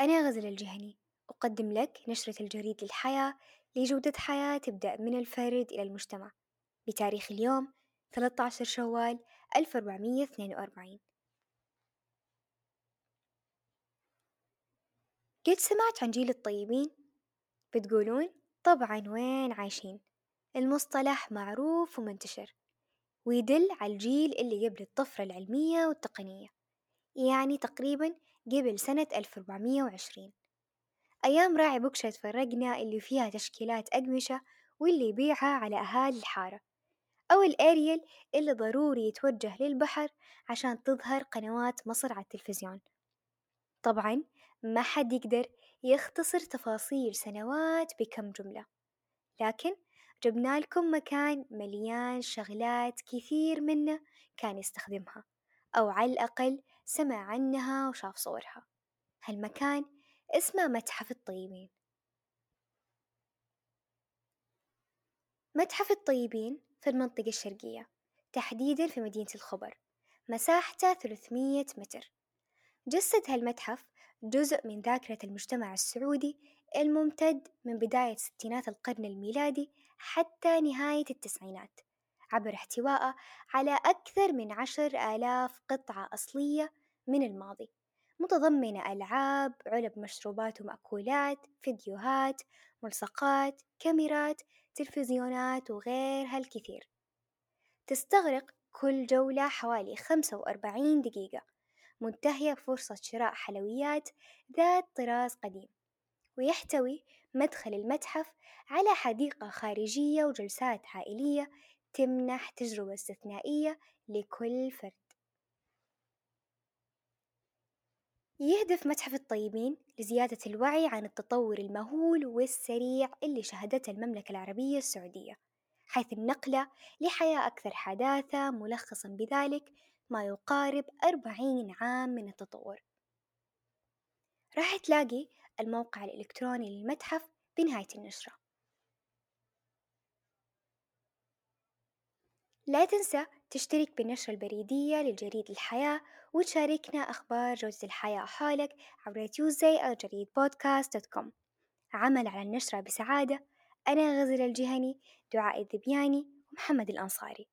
أنا غزل الجهني أقدم لك نشرة الجريد للحياة لجودة حياة تبدأ من الفرد إلى المجتمع بتاريخ اليوم 13 شوال 1442 قد سمعت عن جيل الطيبين؟ بتقولون طبعا وين عايشين؟ المصطلح معروف ومنتشر ويدل على الجيل اللي قبل الطفرة العلمية والتقنية. يعني تقريبا قبل سنة 1420 أيام راعي بوكشة فرقنا اللي فيها تشكيلات أقمشة واللي يبيعها على أهالي الحارة أو الأريل اللي ضروري يتوجه للبحر عشان تظهر قنوات مصر على التلفزيون. طبعا ما حد يقدر يختصر تفاصيل سنوات بكم جملة لكن جبنا لكم مكان مليان شغلات كثير منه كان يستخدمها. أو على الأقل سمع عنها وشاف صورها. هالمكان اسمه متحف الطيبين. متحف الطيبين في المنطقة الشرقية تحديدا في مدينة الخبر مساحته 300 متر. جسد هالمتحف جزء من ذاكرة المجتمع السعودي الممتد من بداية ستينات القرن الميلادي حتى نهاية التسعينات. عبر احتوائه على أكثر من عشر آلاف قطعة أصلية من الماضي. متضمنة ألعاب علب مشروبات ومأكولات فيديوهات ملصقات كاميرات تلفزيونات وغيرها الكثير تستغرق كل جولة حوالي خمسة وأربعين دقيقة. منتهية بفرصة شراء حلويات ذات طراز قديم. ويحتوي مدخل المتحف على حديقة خارجية وجلسات عائلية تمنح تجربة استثنائية لكل فرد. يهدف متحف الطيبين لزيادة الوعي عن التطور المهول والسريع اللي شهدته المملكة العربية السعودية حيث النقلة لحياة أكثر حداثة ملخصا بذلك ما يقارب أربعين عام من التطور. راح تلاقي الموقع الإلكتروني للمتحف بنهاية النشرة. لا تنسى تشترك بالنشرة البريدية لجودة الحياة وتشاركنا أخبار جودة الحياة حولك عبر Tuesday أو جريد podcast dot com عمل على النشرة بسعادة. أنا غزل الجهني دعاء الذبياني ومحمد الأنصاري.